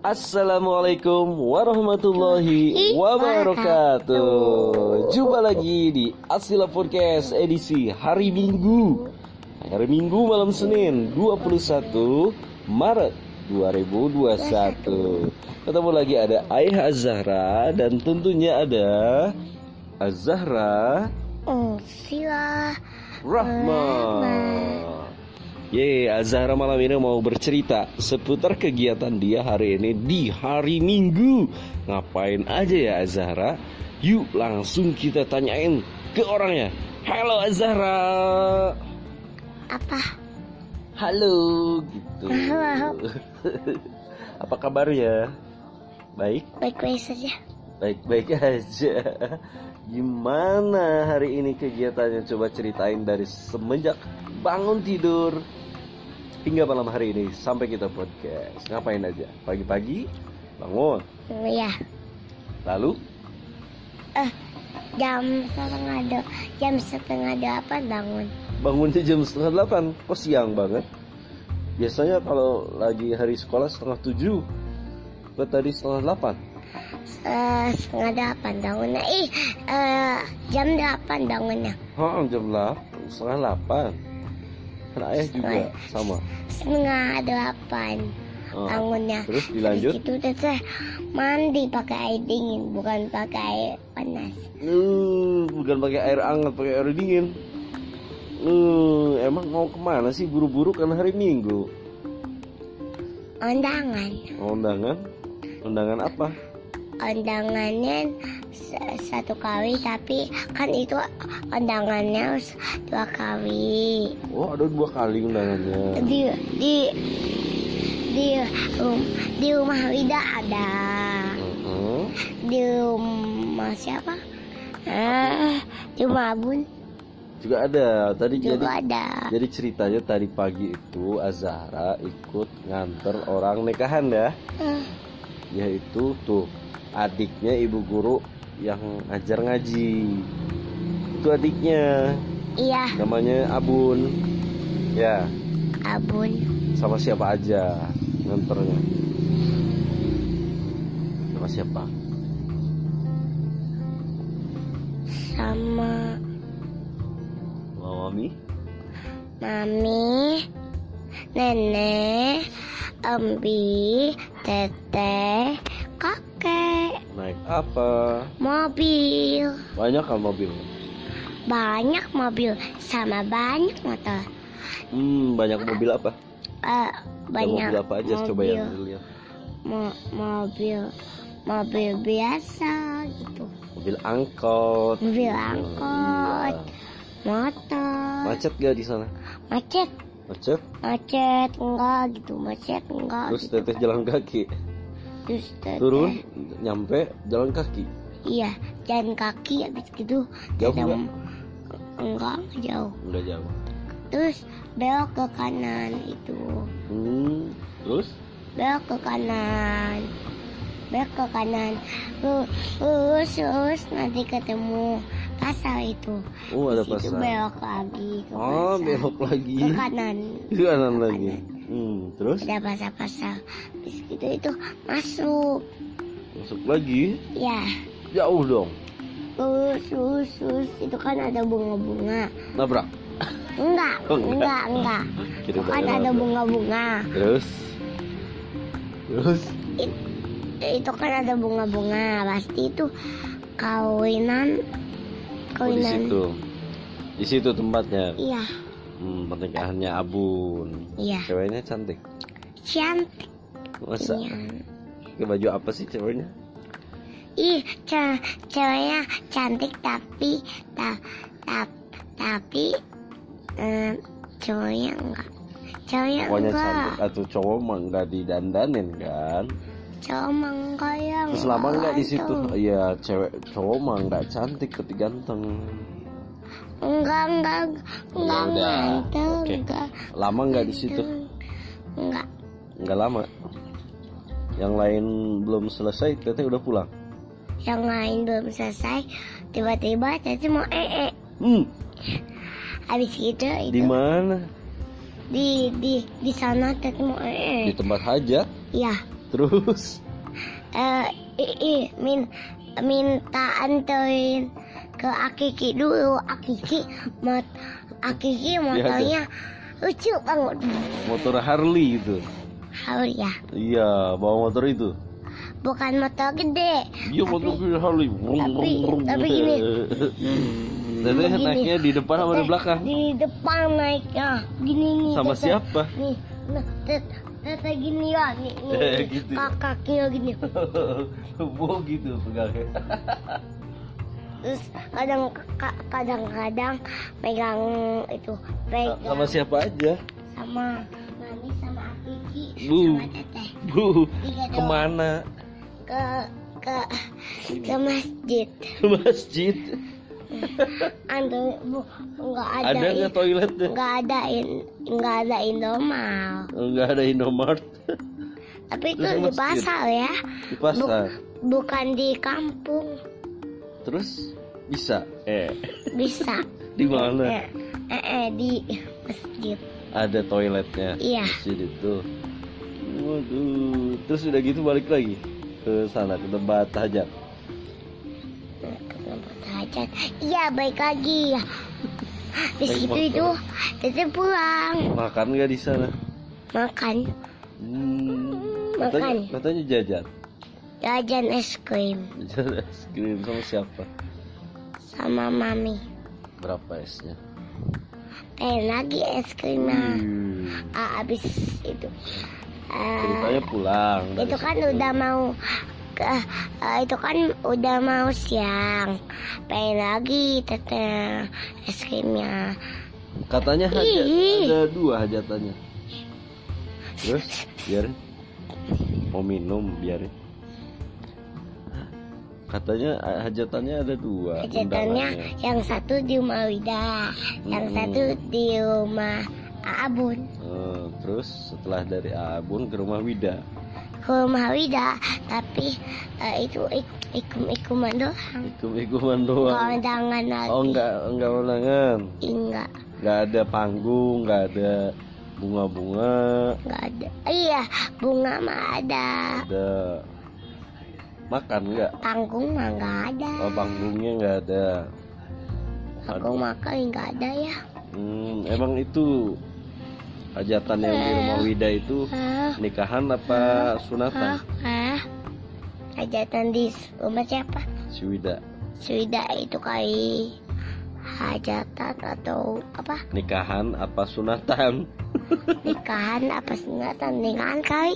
Assalamualaikum warahmatullahi wabarakatuh. Jumpa lagi di Asila Podcast edisi hari Minggu. Hari Minggu malam Senin 21 Maret 2021. Ketemu lagi ada Ayah Azahra dan tentunya ada Azahra sila. Rahma. Ye, Azahra malam ini mau bercerita seputar kegiatan dia hari ini di hari Minggu. Ngapain aja ya Azahra? Yuk langsung kita tanyain ke orangnya. Halo Azahra. Apa? Halo gitu. Halo. Apa kabarnya? Baik, Baik-baik saja. baik-baik aja. Gimana hari ini kegiatannya? Coba ceritain dari semenjak bangun tidur hingga malam hari ini sampai kita podcast. Ngapain aja? Pagi-pagi bangun, Ya. lalu Eh, jam setengah do, jam setengah delapan bangun. bangunnya jam setengah delapan. Kok siang banget? Biasanya kalau lagi hari sekolah setengah tujuh. Kok tadi setengah delapan? Eh, setengah delapan bangunnya. Ih, eh, jam delapan bangunnya. Oh, jam delapan, setengah delapan. Kan ayah juga sama. Setengah delapan Oh, bangunnya. Terus dilanjut? Itu udah saya mandi pakai air dingin, bukan pakai air panas. Uh, bukan pakai air hangat, pakai air dingin. Uh, emang mau ke mana sih buru-buru kan hari Minggu? Undangan. Undangan? Undangan apa? Undangannya satu kali tapi kan itu undangannya dua kali Oh, ada dua kali undangannya. di di di rum- di rumah Wida ada Uh-huh. di rumah siapa ah di rumah Abun Juga ada. Tadi jadi juga ada jadi ceritanya tadi pagi itu Azahra ikut nganter orang nikahan ya. Ah, Yaitu tuh adiknya ibu guru yang ngajar ngaji. Itu adiknya. iya Namanya Abun. Ya. Abun sama siapa aja nganternya sama siapa sama Mami mami nenek embi teteh kakek naik apa? mobil. Banyak kan mobil? Banyak mobil sama banyak motor. Hmm banyak mobil apa? Eh, Ada banyak mobil apa aja? Coba mobil, yang dilihat. Mo- mobil mobil biasa gitu. Mobil angkot. Mobil angkot iya. motor. Macet gak di sana? Macet macet? Macet enggak gitu macet enggak terus gitu. teteh jalan kaki? Terus teteh- turun nyampe jalan kaki? Iya jalan kaki habis gitu. Jauh teteh- nggak? enggak enggak jauh. Nggak jauh. Terus belok ke kanan itu. Hmm terus? Belok ke kanan belok ke kanan Lu- lurus lurus nanti ketemu pasar itu. Oh ada pasar. belok lagi ke oh pasar. belok lagi. Ke kanan. Ke kanan lagi. hmm terus? Ada pasar pasar habis gitu itu masuk. Masuk lagi? Ya. Jauh dong. Lurus lurus lurus itu kan ada bunga-bunga. Nabrak? Enggak Oh, enggak. enggak enggak. Itu kan ada bunga-bunga. Terus? Terus itu kan ada bunga-bunga. Pasti itu kawinan oh, di kawinan. situ. Di situ tempatnya? Iya. Hmm, pernikahannya Abun. Iya. Ceweknya cantik? Cantik. Masa? Iya. baju apa sih ceweknya? Ih ce- ceweknya cantik tapi ta, ta- tapi eh, cowoknya enggak. Cowoknya enggak. cantik. Atau cowok mah nggak didandanin kan cowok mah enggak ya terus lama nggak di situ? Iya cewek cowok mah nggak cantik tapi ganteng. Enggak enggak enggak Ya ganteng Oke. enggak lama nggak di situ? enggak nggak. Lama? Yang lain belum selesai teteh udah pulang? Yang lain belum selesai tiba-tiba tadi mau ee hmm. Habis gitu di itu mana? Di di di sana tadi mau di ee tempat hajat? Iya Terus eh i- i- min minta anterin ke Akiki dulu Akiki mot Akiki motornya lucu banget motor Harley itu. Harus ya Iya, bawa motor itu. bukan motor gede Iya, motor gede Harley. tapi- tapi gini. Teteh naiknya di depan sama di belakang. di depan naiknya gini nih Sama teteh. siapa? nih nah teteh gini ya nih, nih. Eh, gitu. Kak- kakinya gini Wow gitu pegangnya. terus kadang ka- kadang-kadang pegang itu pegang Sama siapa aja? sama mami sama Akiki Bu. sama teteh Bu, Tiga doang. ke mana? ke ke ke masjid Ke masjid. ada bu nggak ada Ada nggak toiletnya? nggak ada in nggak ada Indomal Enggak ada Indomart tapi itu di pasar ya di pasar. bukan di kampung Terus bisa? Eh, bisa di mana? eh, eh, eh, di masjid Ada toiletnya. iya Masjid itu. Waduh, terus udah gitu balik lagi ke sana ke tempat hajat. Hajat iya baik lagi ya di situ itu teteh pulang Makan nggak di sana? makan Hmm, katanya, makan katanya jajan. jajan es krim Jajan es krim sama siapa? sama mami Berapa esnya? pengen lagi es krimnya Hmm, ah, abis itu Ah, ceritanya pulang. dari itu kan situ. udah mau ke eh, itu kan udah mau siang pengen lagi teteh es krimnya Katanya hajat Ih. ada dua hajatannya. Terus biarin. Mau minum biarin. Katanya eh, hajatannya ada dua. undangannya. yang satu di rumah Wida yang Hmm. satu di rumah Abun Eh, terus setelah dari Abun ke rumah Wida. Ke rumah Wida tapi eh, itu ik- ikum-ikuman doang. Ikum-ikuman doang. kondangan lagi. Oh enggak enggak undangan. enggak. Enggak ada panggung, enggak ada bunga-bunga, enggak ada. Iya bunga mah ada. Ada. Makan enggak? panggung mah enggak ada. Oh, panggungnya enggak ada. panggung makan enggak ada ya. Hmm, emang itu hajatan yang di rumah Wida itu ah nikahan apa sunatan? ah ah hajatan di rumah siapa? Si Wida. Sudah itu kali hajatan atau apa? Nikahan apa sunatan? nikahan apa sunatan? Nikahan kali.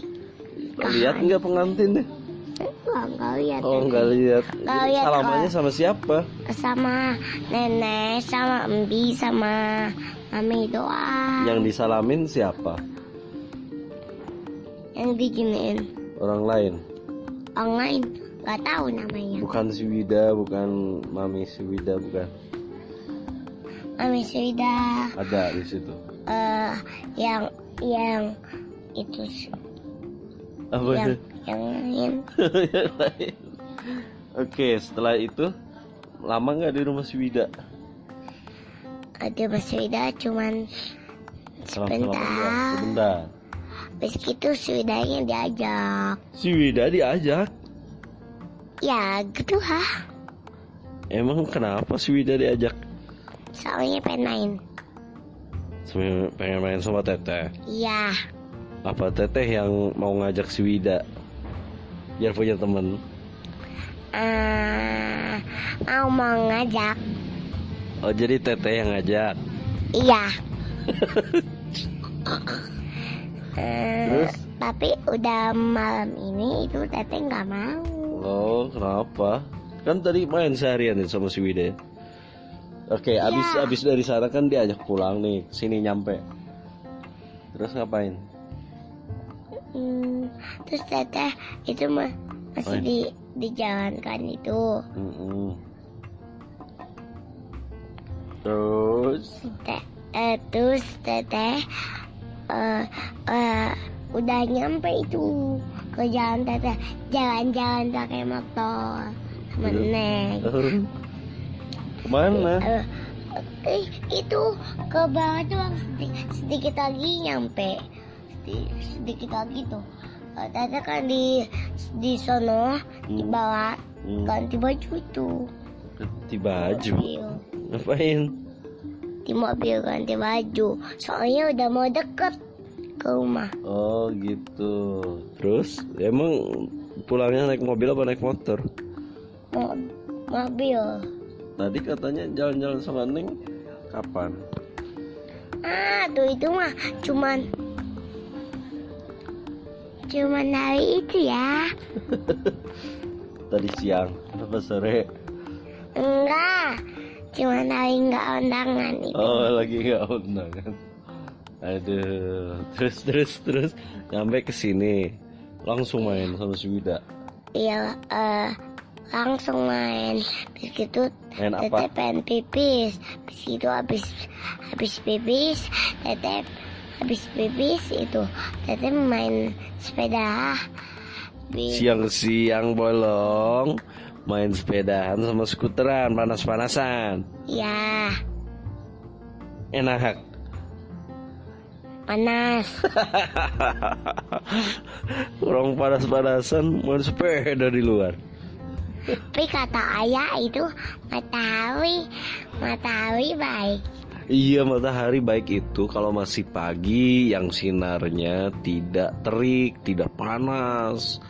Lihat nggak pengantin deh? Enggak enggak lihat Oh nggak lihat. Nggak lihat, Salamannya sama siapa? sama nenek sama embi sama mami doang Yang disalamin siapa? yang diginiin Orang lain. orang lain nggak tahu namanya Bukan si Wida, bukan mami si Wida, bukan. mami sudah Ada di situ. eh yang yang itu Apa? yang lain Yang lain. Oke, setelah itu lama nggak di rumah si Wida? ada masih sudah cuman sebentar Sebentar. Habis itu sudahnya diajak Si Wida diajak. ya gitu ha Emang kenapa si Wida diajak? soalnya pengen main pengen main sama Teteh. iya Apa Teteh yang mau ngajak si Wida? Biar punya temen. eh mau mau ngajak Oh jadi Teteh yang ngajak. iya Eh, Terus? tapi udah malam ini itu teteh nggak mau Oh kenapa? Kan tadi main seharian nih sama si Wida. Oke, Iya. abis abis dari sana kan diajak pulang nih, sini nyampe. Terus ngapain? Hmm, terus teteh itu mah masih Main. di dijalankan itu Mm-mm. Terus Teh, eh, terus teteh eh, eh, udah nyampe itu ke jalan teteh jalan-jalan pakai motor sama Iya. neng ke mana? Eh, eh, itu ke bawah doang sedikit, sedikit lagi nyampe Sedi- sedikit lagi tuh Eh, Tete kan di di sono di Hmm. Hmm. ganti baju itu. Ganti baju. Mobil. Ngapain? Di mobil ganti baju. Soalnya udah mau deket ke rumah. Oh gitu. Terus emang pulangnya naik mobil apa naik motor? Mo- mobil. Tadi katanya jalan-jalan sama Neng kapan? Ah, tuh itu mah cuman cuman hari itu ya. Tadi siang apa sore? Enggak. Cuman hari enggak undangan itu. Oh lagi nggak undangan. Aduh, terus terus terus nyampe ke sini langsung main sama si Wida. Iya, eh, langsung main. Habis gitu Main pengen pipis. Habis itu habis habis pipis, Teteh habis pipis itu Teteh main sepeda. Siang-siang bolong main sepedahan sama skuteran panas-panasan. Ya, Enak. panas. Orang panas-panasan main sepeda di luar. Tapi kata ayah itu matahari, matahari baik. Iya matahari baik itu kalau masih pagi yang sinarnya tidak terik, tidak panas.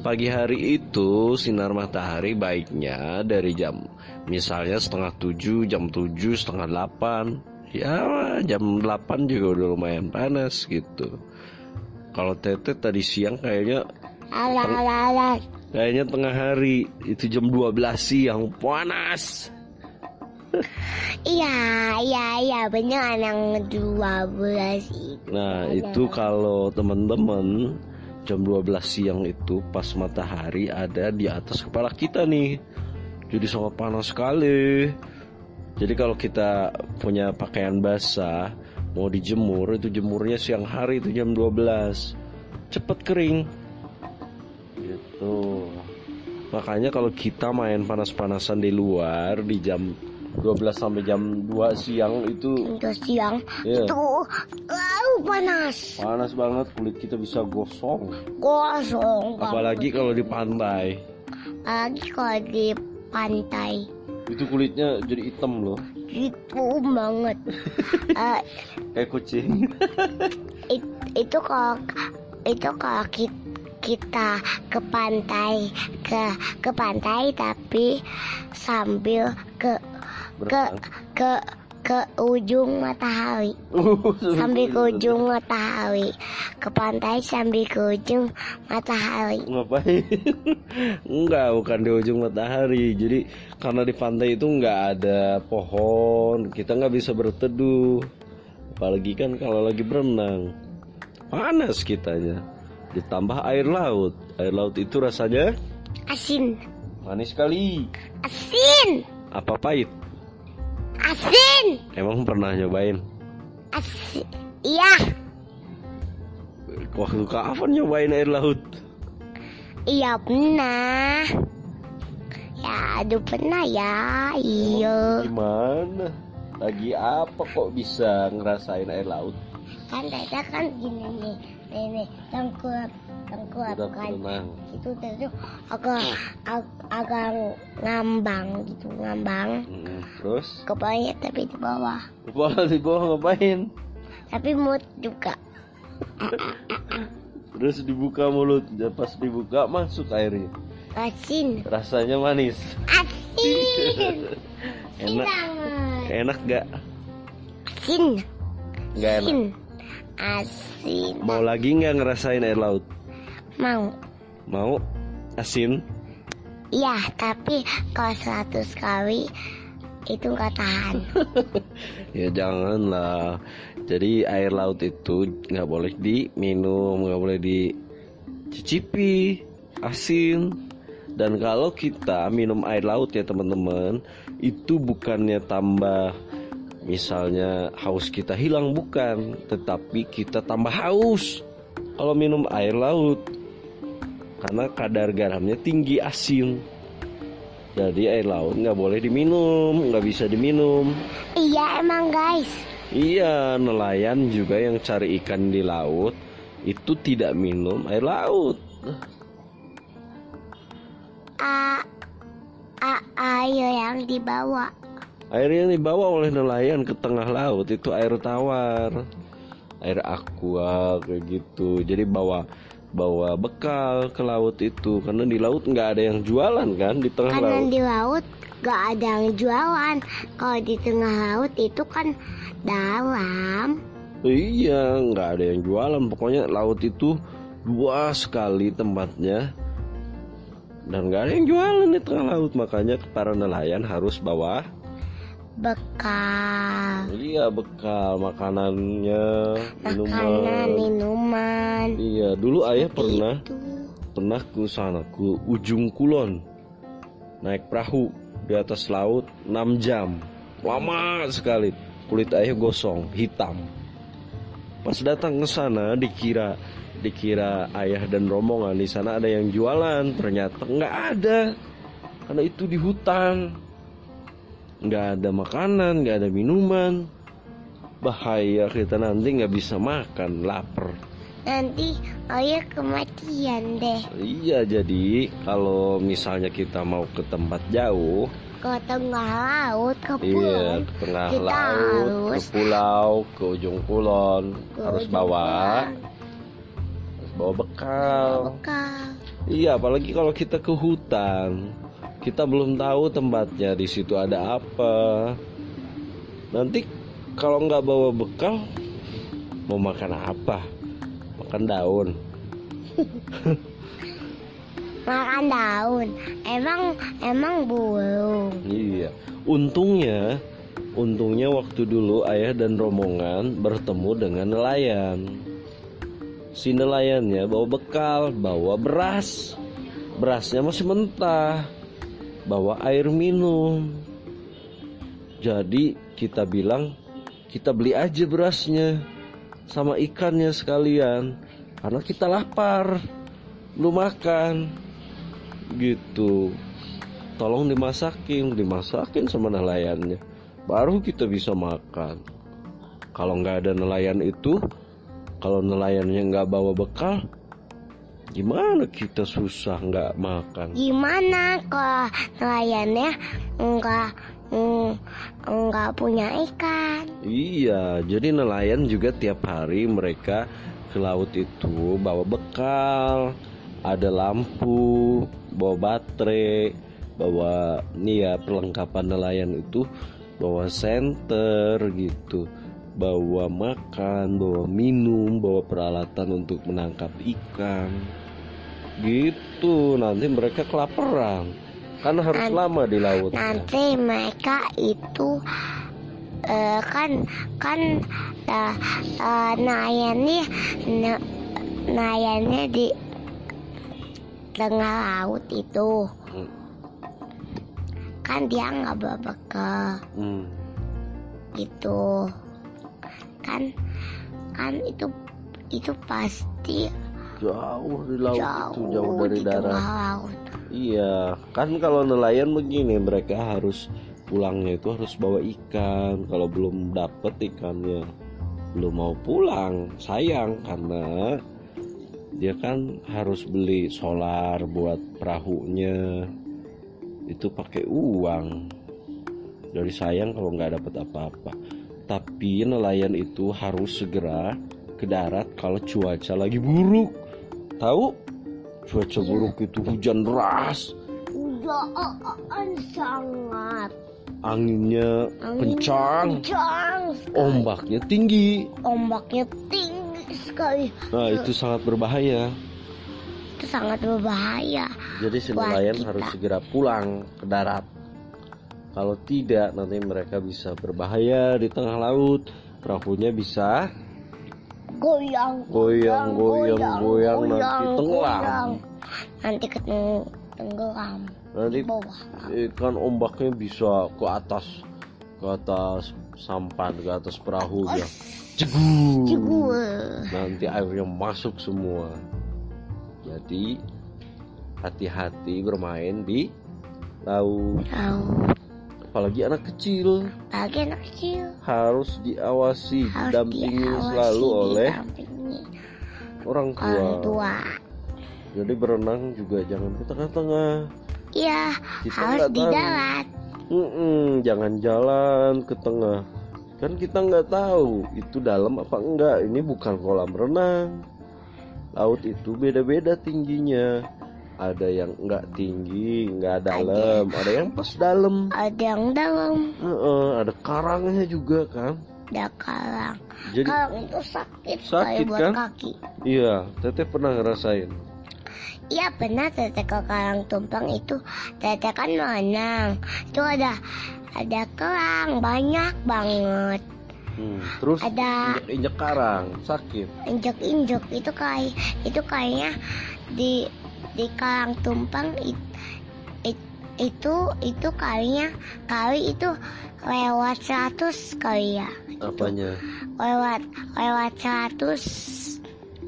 Pagi hari itu sinar matahari baiknya dari jam misalnya setengah tujuh, jam tujuh, setengah delapan. Ya jam delapan juga udah lumayan panas gitu. Kalau Tete tadi siang kayaknya alah. kayaknya tengah hari itu jam 12 siang panas. Iya, iya, iya, benar yang dua belas itu. Nah itu kalau teman-teman jam 12 siang itu pas matahari ada di atas kepala kita nih. Jadi sangat panas sekali. Jadi kalau kita punya pakaian basah Mau dijemur itu jemurnya siang hari itu jam 12 Cepet kering. Gitu. Makanya kalau kita main panas-panasan di luar di jam 12 sampai jam 2 siang itu Untuk siang ya, itu lalu panas, panas banget kulit kita bisa gosong. Gosong. apalagi kalau di pantai. Apalagi kalau di pantai. Itu kulitnya jadi hitam loh. Itu banget. Eh, kayak kucing. it- itu kalau itu kalau ki- kita ke pantai ke ke pantai tapi sambil ke ke ke ke ujung matahari sambil ke ujung matahari ke pantai sambil ke ujung matahari ngapain? Enggak bukan di ujung matahari. Jadi karena di pantai itu nggak ada pohon kita nggak bisa berteduh. Apalagi kan kalau lagi berenang panas kitanya. Ditambah air laut. Air laut itu rasanya asin. manis sekali. Asin. Apa pahit asin. Emang pernah nyobain? Asin iya. Waktu kapan nyobain air laut? Iya pernah. Ya aduh pernah ya iya. Gimana? Lagi apa kok bisa ngerasain air laut? kan Teta kan gini nih nih nih tengkurap tengkurap kan itu terus agak ag- agak ngambang gitu ngambang Mm, Terus? kepalanya tapi di bawah Di bawah, di bawah ngapain? tapi mood juga Terus dibuka mulut. Pas dibuka masuk airnya. asin Rasanya manis. asin Enak. Enak gak? asin Gak enak. asin asin Mau lagi nggak ngerasain air laut? Mau Mau? Asin? iya tapi kalau seratus kali itu nggak tahan Ya janganlah. Jadi air laut itu nggak boleh diminum, nggak boleh dicicipi, asin. Dan kalau kita minum air laut ya teman-teman, itu bukannya tambah misalnya haus kita hilang bukan, tetapi kita tambah haus kalau minum air laut. Karena kadar garamnya tinggi asin. Jadi air laut nggak boleh diminum, nggak bisa diminum. iya emang guys Iya, nelayan juga yang cari ikan di laut itu tidak minum air laut. A, a, air yang dibawa. Air yang dibawa oleh nelayan ke tengah laut itu air tawar, air aqua kayak gitu. Jadi bawa bawa bekal ke laut itu karena di laut nggak ada yang jualan kan di tengah Karena laut. di laut gak ada yang jualan. Kalau di tengah laut itu kan dalam. Iya, nggak ada yang jualan. Pokoknya laut itu luas sekali tempatnya dan nggak ada yang jualan di tengah laut. Makanya para nelayan harus bawa Bekal. iya bekal makanannya, Makanan, minuman. minuman. Iya, dulu ayah pernah Itu. pernah ke sana ke ujung kulon naik perahu di atas laut 6 jam lama sekali kulit ayah gosong hitam pas datang ke sana dikira dikira ayah dan rombongan di sana ada yang jualan ternyata nggak ada karena itu di hutan nggak ada makanan nggak ada minuman bahaya kita nanti nggak bisa makan lapar Nanti ayah kematian deh. Iya, jadi kalau misalnya kita mau ke tempat jauh, Ke tengah laut, ke iya, pulau. ke tengah Kita laut, ke harus pulau, ke ujung kulon, ke harus ujung bawa, pulau. harus bawa bekal. Bekal. Iya, apalagi kalau kita ke hutan, kita belum tahu tempatnya di situ ada apa. Nanti kalau nggak bawa bekal, mau makan apa? Makan daun. Makan daun. Emang emang burung. Iya, untungnya, untungnya waktu dulu ayah dan rombongan bertemu dengan nelayan. Si nelayannya bawa bekal, bawa beras, berasnya masih mentah, bawa air minum. Jadi kita bilang kita beli aja berasnya sama ikannya sekalian, karena kita lapar, lu makan, gitu. Tolong dimasakin dimasakin sama nelayannya. Baru kita bisa makan. Kalau nggak ada nelayan itu kalau nelayannya nggak bawa bekal gimana kita susah nggak makan Gimana kalau nelayannya enggak mm, enggak punya ikan? iya jadi nelayan juga tiap hari mereka ke laut itu bawa bekal ada lampu bawa baterai bawa nih ya perlengkapan nelayan itu bawa senter gitu bawa makan bawa minum bawa peralatan untuk menangkap ikan. Gitu nanti mereka kelaparan. Kan harus Nan- lama di laut. Nanti mereka itu eh, kan kan uh, uh, nelayannya ne- nelayannya di tengah laut itu. Hmm. kan dia nggak bawa bekal. Hmm. gitu kan kan itu itu pasti jauh di laut jauh, itu jauh dari darat laut Iya, kan kalau nelayan begini mereka harus pulangnya itu harus bawa ikan. Kalau belum dapet ikannya, belum mau pulang, sayang karena dia kan harus beli solar buat perahunya. Itu pakai uang. Dari sayang kalau nggak dapet apa-apa. Tapi nelayan itu harus segera ke darat kalau cuaca lagi buruk. Tahu? Cuaca buruk itu hujan deras, Udah sangat anginnya Anginnya kencang, kencang sekali. ombaknya tinggi. ombaknya tinggi sekali Nah, itu sangat berbahaya. itu sangat berbahaya Jadi si nelayan harus segera pulang ke darat. Kalau tidak, nanti mereka bisa berbahaya di tengah laut. Perahunya bisa goyang goyang, goyang, goyang, nanti tenggelam. nanti keteng tenggelam Nanti ikan ombaknya bisa ke atas, ke atas sampan, ke atas perahunya. Cegur. Cigur. nanti airnya masuk semua. Jadi hati-hati bermain di laut, tahu apalagi anak kecil bagi anak kecil harus diawasi, harus didampingi diawasi, selalu oleh didampingi orang tua. orang tua. Jadi berenang juga jangan ke tengah-tengah. Iya, Kita harus di darat. Mm-mm, jangan jalan ke tengah. Kan kita nggak tahu itu dalam apa enggak. Ini bukan kolam renang. Laut itu beda-beda tingginya. Ada yang nggak tinggi, nggak dalam. Ada yang pas dalam. Ada yang dalam, Heeh, ada karangnya juga kan. ada karang. Jadi Karang itu sakit, Sakit, buat kan? kaki. iya, Teteh pernah ngerasain. Iya pernah teteh ke karang tumpeng itu teteh kan berenang. Itu ada ada kerang banyak banget. Hmm, terus Ada- injek karang, sakit. Injek-injek itu kayak itu kayaknya di di karang tumpeng it, it- itu itu kalinya kali itu lewat 100 kali ya. Apanya? Lewat lewat 100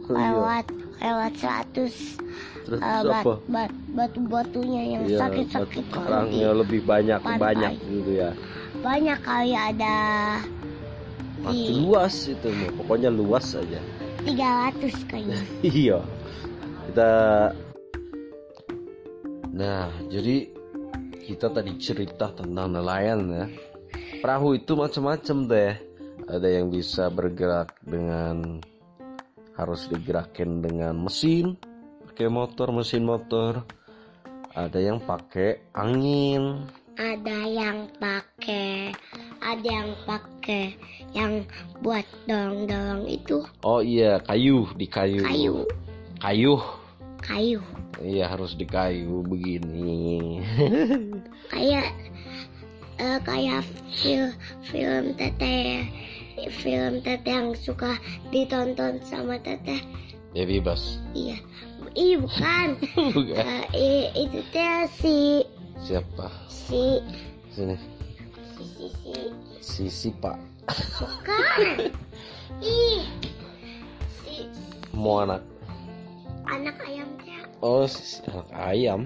Oh, iya. lewat lewat 100 Terus eh, bat, apa? bat- batu-batunya yang Iya, sakit-sakit batu karangnya lebih banyak pantai. banyak gitu ya. banyak kali ada Makin di luas itu. Pokoknya luas aja. 300 kayaknya iya. Kita Nah, jadi kita tadi cerita tentang nelayan ya. Perahu itu macam-macam deh. Ada yang bisa bergerak dengan harus digerakin dengan mesin, pakai motor, mesin motor. Ada yang pakai angin. ada yang pakai ada yang pakai yang buat dorong-dorong itu Oh iya, kayu di kayu. kayu Kayu. Kayu Iya harus di kayu begini. kayak eh, kayak film film teteh film teteh yang suka ditonton sama teteh ya bebas. iya Ih bukan Bukan. Eh, i- itu teh si Siapa? si Sini. si si si Sisi Pak. bukan ih si Mau anak. anak ayam teh Oh, si- anak ayam.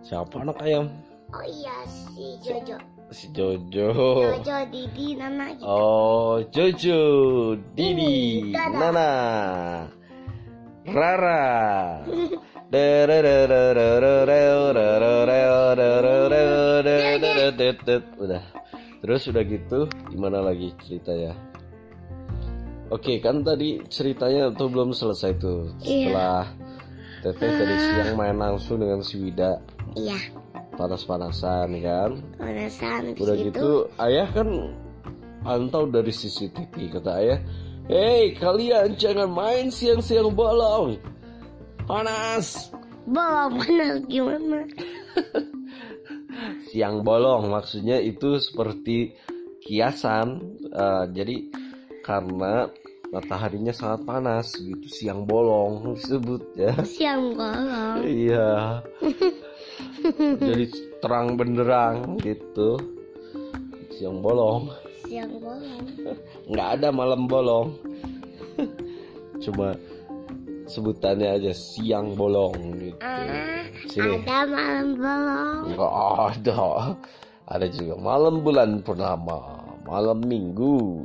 Siapa anak ayam? oh iya si Jojo Si Jojo. Jojo Didi Nana gitu Oh, Jojo, Didi, Dada. Nana, Rara. Udah. Terus udah gitu, gimana lagi cerita ya? Oke, kan tadi ceritanya tuh belum selesai tuh. Iya. Setelah Teteh tadi siang main langsung dengan si Wida iya panas-panasan kan. panasan Udah gitu ayah kan pantau dari CCTV kata ayah, "Hei, kalian jangan main siang-siang bolong. Panas." bawa panas gimana Siang bolong maksudnya itu seperti kiasan. eh, jadi karena mataharinya sangat panas gitu, siang bolong disebut ya. siang bolong Iya. jadi terang benderang gitu. Siang bolong. siang bolong nggak ada malam bolong cuma sebutannya aja siang bolong gitu ah sini ada malam bolong nggak ada ada juga malam bulan purnama malam minggu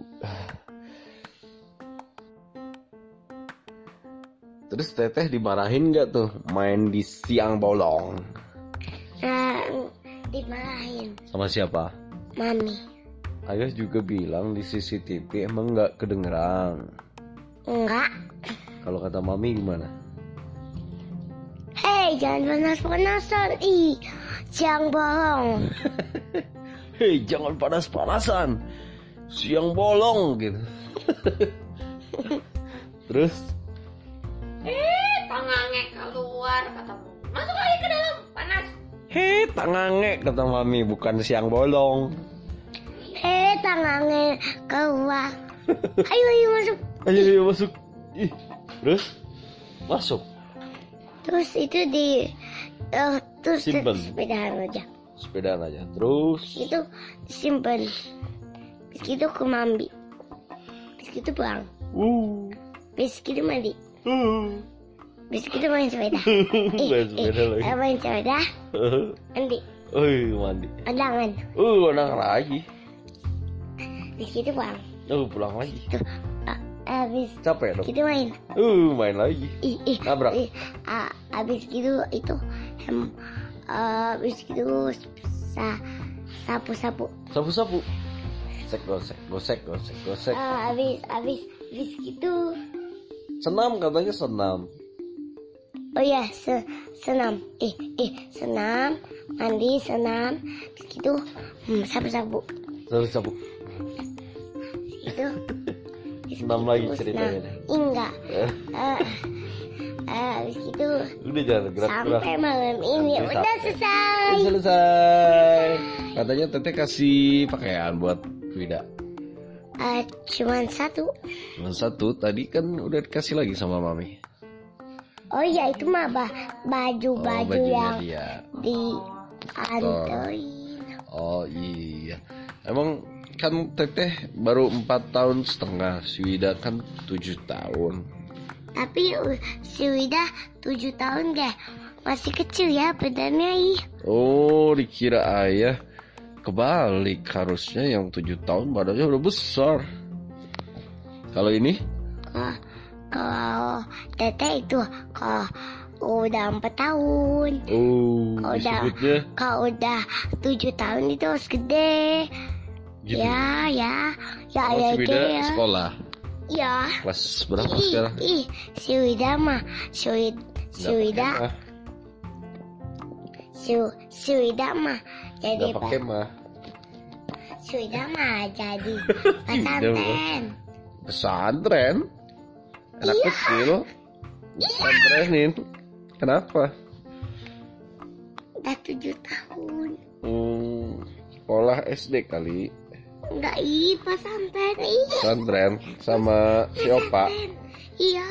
terus teteh dimarahin nggak tuh? Main di siang bolong. Nah dimarahin. Sama siapa? Mami. Ayah juga bilang di CCTV emang nggak kedengeran. Enggak. Kalau kata mami gimana? Hei jangan panas-panasan. Ih siang bolong. Hei jangan panas-panasan. Siang bolong gitu. Terus keluar kata Masuk lagi ke dalam, panas. Hei tangange kata mami bukan siang bolong. Hei tangannya keluar. Ayo ayo masuk. Ayo ayo masuk. Ih, Terus? Masuk. Terus itu di eh, terus Simpen. sepedaan aja. Sepedaan aja. Terus? Itu simpen. Gitu ke mandi bis gitu pulang. Uh, bis gitu mandi. Uh. Bis gitu main sepeda Main sepeda lagi. eh, main sepeda mandi Oi mandi undangan Uh anak lagi bis gitu pulang Oh pulang lagi tuh eh, eh, abis Capek dong. gitu main Uh, main lagi. ih ih Nabrak. ih, ah, abis gitu itu hem eh, abis gitu sa sapu sapu Sapu-sapu. Gosek, gosek, gosek, gosek, gosek. Ah, abis abis abis gitu Senam katanya senam. Oh ya se senam ih ih senam mandi senam abis gitu hmm, sapu sapu Sapu-sapu. itu Senam lagi ceritanya. deh. enggak Eh, Eh, eh, abis gitu udah jangan gerak-gerak. sampai malam ini Sampai udah sampai. selesai Selesai. Katanya Teteh kasih pakaian buat Wida. Eh, cuman satu Cuma satu, tadi kan udah dikasih lagi sama Mami. Oh iya itu mah ba- baju Oh, baju bajunya yang dia. di antoin Oh iya. Emang kan Teteh baru empat tahun setengah, si Wida kan tujuh tahun. tapi uh, si Wida tujuh tahun deh masih kecil ya badannya ih Oh, dikira ayah kebalik harusnya yang tujuh tahun badannya udah besar. Kalau ini? Kalau- kalau teteh itu kalau udah empat tahun. Oh, Kalau udah- kalau udah tujuh tahun itu harus gede. Gitu. ya ya. Ya Oh, ya si Wida ya. sekolah? Ya. Kelas berapa ih, sekarang? ih si Wida mah si Wida si Wida si, si Wida mah jadi Nggak pakai mah. si Wida mah jadi Iya, pesantren. Pesantren? Anak Iya. kecil? Pesantrenin? Kenapa? udah tujuh tahun Hmm, sekolah SD kali. enggak ih pesantren Pesantren sama si Opa. iya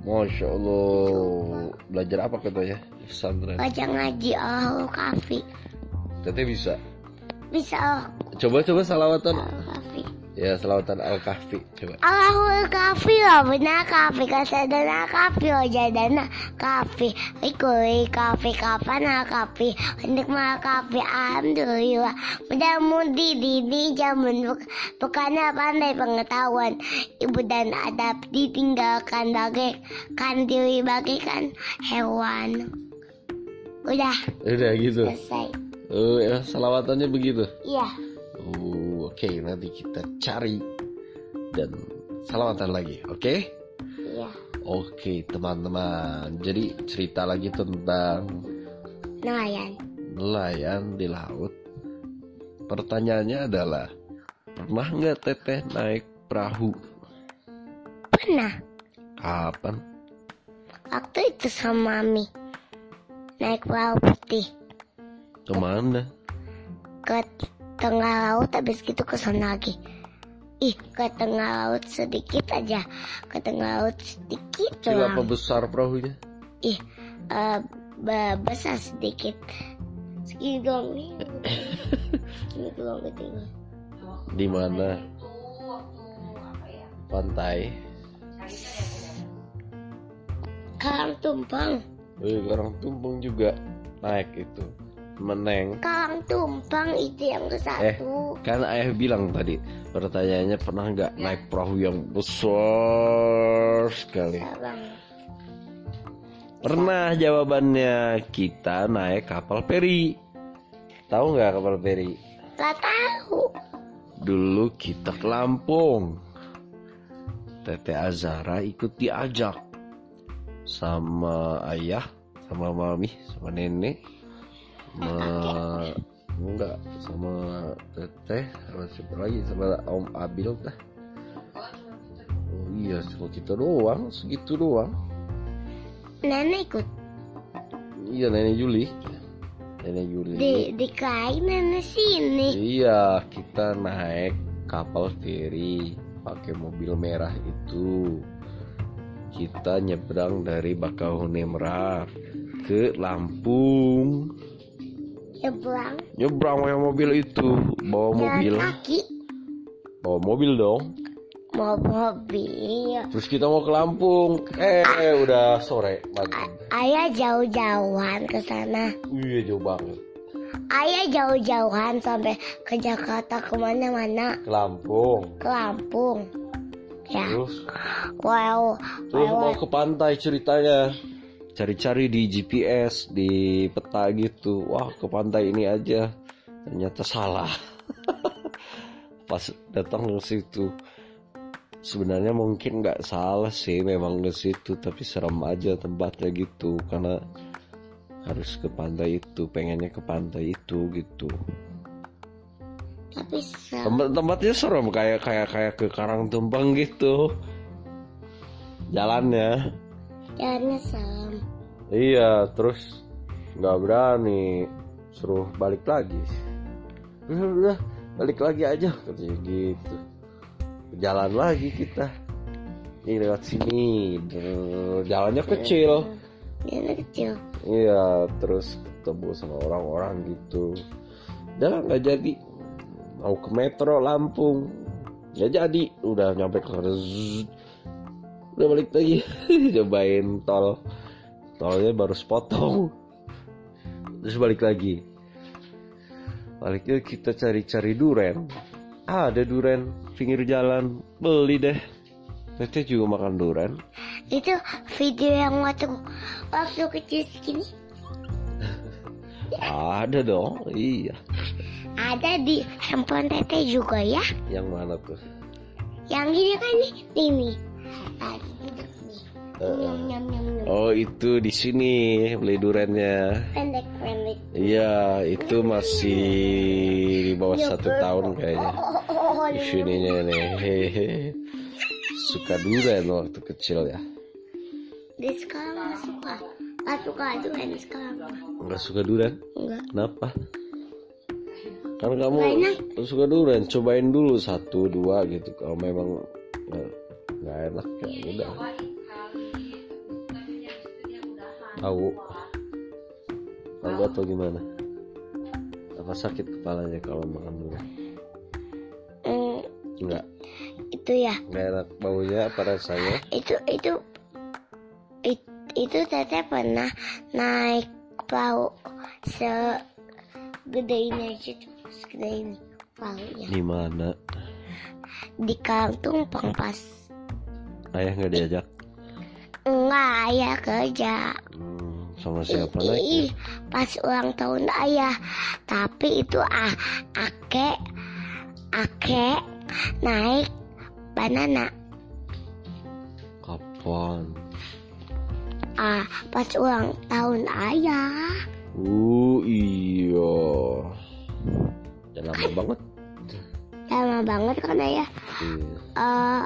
Masya Allah. Belajar apa katanya? Pesantren. baca ngaji oh kafi Teteh bisa. bisa oh Coba-coba salawatan. oh Ya, salawatan Al-Kahfi. Coba. Allahul kafi lah benar kafi kasadana oh jadana kafi ikui kafi kapan kafi untuk mah kafi alhamdulillah mudah mudi dini jamun buk bukan pandai pengetahuan ibu dan adab ditinggalkan bagaikan diri bagaikan hewan udah Udah gitu. selesai Oh, ya, salawatannya begitu. iya Oke. Nanti kita cari dan salawatan lagi, oke? iya Oke, teman-teman. Jadi cerita lagi tentang nelayan nelayan di laut. Pertanyaannya adalah, pernah nggak teteh naik perahu? pernah Kapan? waktu itu sama mami naik perahu putih Ke mana? ke tengah laut habis gitu ke sana lagi ih ke tengah laut sedikit aja ke tengah laut sedikit Kecil apa besar perahunya? ih be- besar sedikit segini doang nih segini doang kecil Di mana? Pantai. karang tumpang Wih, orang tumpeng juga naik itu. Meneng. karang tumpang itu yang ke satu Kan ayah bilang tadi, pertanyaannya pernah nggak naik perahu yang besar sekali? Pernah jawabannya kita naik kapal peri. Tahu nggak kapal peri? gak tahu Dulu kita ke Lampung. Tete Azara ikut diajak sama ayah, sama mami, sama nenek, sama enggak sama teteh, sama siapa lagi sama Om Abil dah. Oh, iya, cuma kita doang, segitu doang. nenek ikut Iya nenek Juli, nenek Juli. di di kain nenek sini Iya, kita naik kapal feri pakai mobil merah itu. Kita nyebrang dari Bakauheni Merak ke Lampung nyebrang. Nyebrang pakai mobil itu. Bawa Jalan mobil. kaki. Bawa mobil dong. Bawa mobil. Terus kita mau ke Lampung. Eh udah sore ayah jauh-jauhan ke sana. Iya jauh banget. Ayah jauh-jauhan sampai ke Jakarta ke mana-mana. Ke Lampung. Ke Lampung. Ya. Terus? Wow. Terus mau ke pantai ceritanya cari-cari di GPS di peta gitu. Wah ke pantai ini aja. Ternyata salah. Pas datang ke situ. Sebenarnya mungkin nggak salah sih memang ke situ tapi serem aja tempatnya gitu. Karena harus ke pantai itu pengennya ke pantai itu gitu. Tapi Tempat tempatnya serem kayak kayak kayak ke Karang Tumpeng gitu. Jalannya. Jalannya serem iya terus nggak berani suruh balik lagi. Udah udah balik lagi aja katanya gitu. Jalan lagi kita. Ini lewat sini jalannya iya. kecil. Kecil. Iya terus ketemu sama orang-orang gitu. Udah nggak jadi. Mau ke metro Lampung. Nggak jadi. Udah nyampe ke udah balik lagi. Cobain tol tolnya baru sepotong. Uh. Terus balik lagi. Baliknya kita cari-cari duren. Ah, ada duren pinggir jalan. Beli deh. Teteh juga makan duren. Itu video yang waktu waktu kecil segini. Ada dong iya. Ada di handphone teteh juga ya. Yang mana tuh? Yang gini kan nih ini, ini. Uh. Oh itu di sini beli durennya. Pendek pendek. Iya itu masih di bawah ya, satu tahun kayaknya. Oh, oh, oh, di sininya nih. hehe. Suka duren waktu kecil ya. Di sekarang nggak suka. Nggak suka duren sekarang. Nggak suka duren? Enggak. Kenapa? Karena kamu Mainan. suka duren, cobain dulu satu dua gitu. Kalau memang nggak enak ya udah tahu. Tahu atau gimana? Apa sakit kepalanya kalau makan dulu? Eh, Enggak. itu ya. Nggak enak baunya apa rasanya? Itu itu itu tete pernah naik bau segede ini aja tuh segede ini baunya. Di mana? Di kantung pangpas ayah nggak diajak? Enggak, ayah kerja. Sama siapa lagi? Pas ulang tahun ayah. Tapi itu ah, ake, ake naik banana. Kapan? Ah, pas ulang tahun ayah. Uh, iya. Dan lama kan banget. Lama banget kan ayah. Iya. Uh,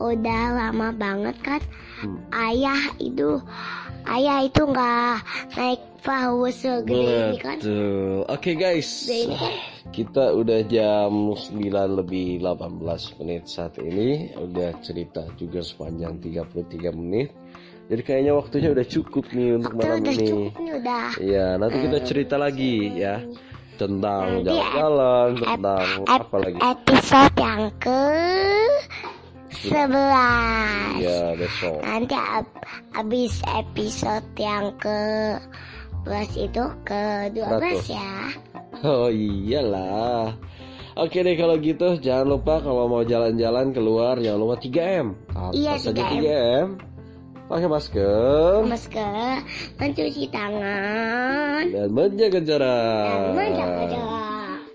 udah lama banget kan hmm. ayah itu ayah itu nggak naik paus segini ini kan oke okay, guys kita udah jam 9 lebih 18 menit saat ini udah cerita juga sepanjang 33 menit jadi kayaknya waktunya udah cukup nih untuk Waktu malam udah ini. Cukup nih, udah. Iya, nanti kita eh. cerita lagi ya tentang jalan-jalan, tentang ep, ep, apa lagi? Episode yang ke 11 Iya besok Nanti ab, abis episode yang ke 11 itu ke 12 100. ya Oh iyalah Oke deh kalau gitu jangan lupa kalau mau jalan-jalan keluar jangan lupa 3M. Apa iya, 3M. 3M. Pakai masker. Masker, mencuci tangan dan menjaga jarak. Dan menjaga jarak.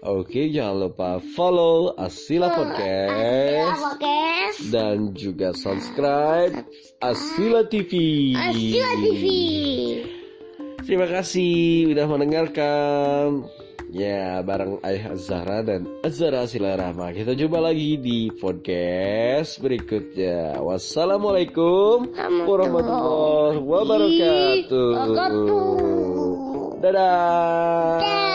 Oke, jangan lupa follow Asila Podcast. Asila Podcast. Dan juga subscribe Asila TV. Asila TV. Terima kasih sudah mendengarkan. Ya, bareng Ayah Azara dan Azara Silarahma. Kita jumpa lagi di podcast berikutnya. Wassalamualaikum warahmatullahi wabarakatuh. Dadah. Dadah.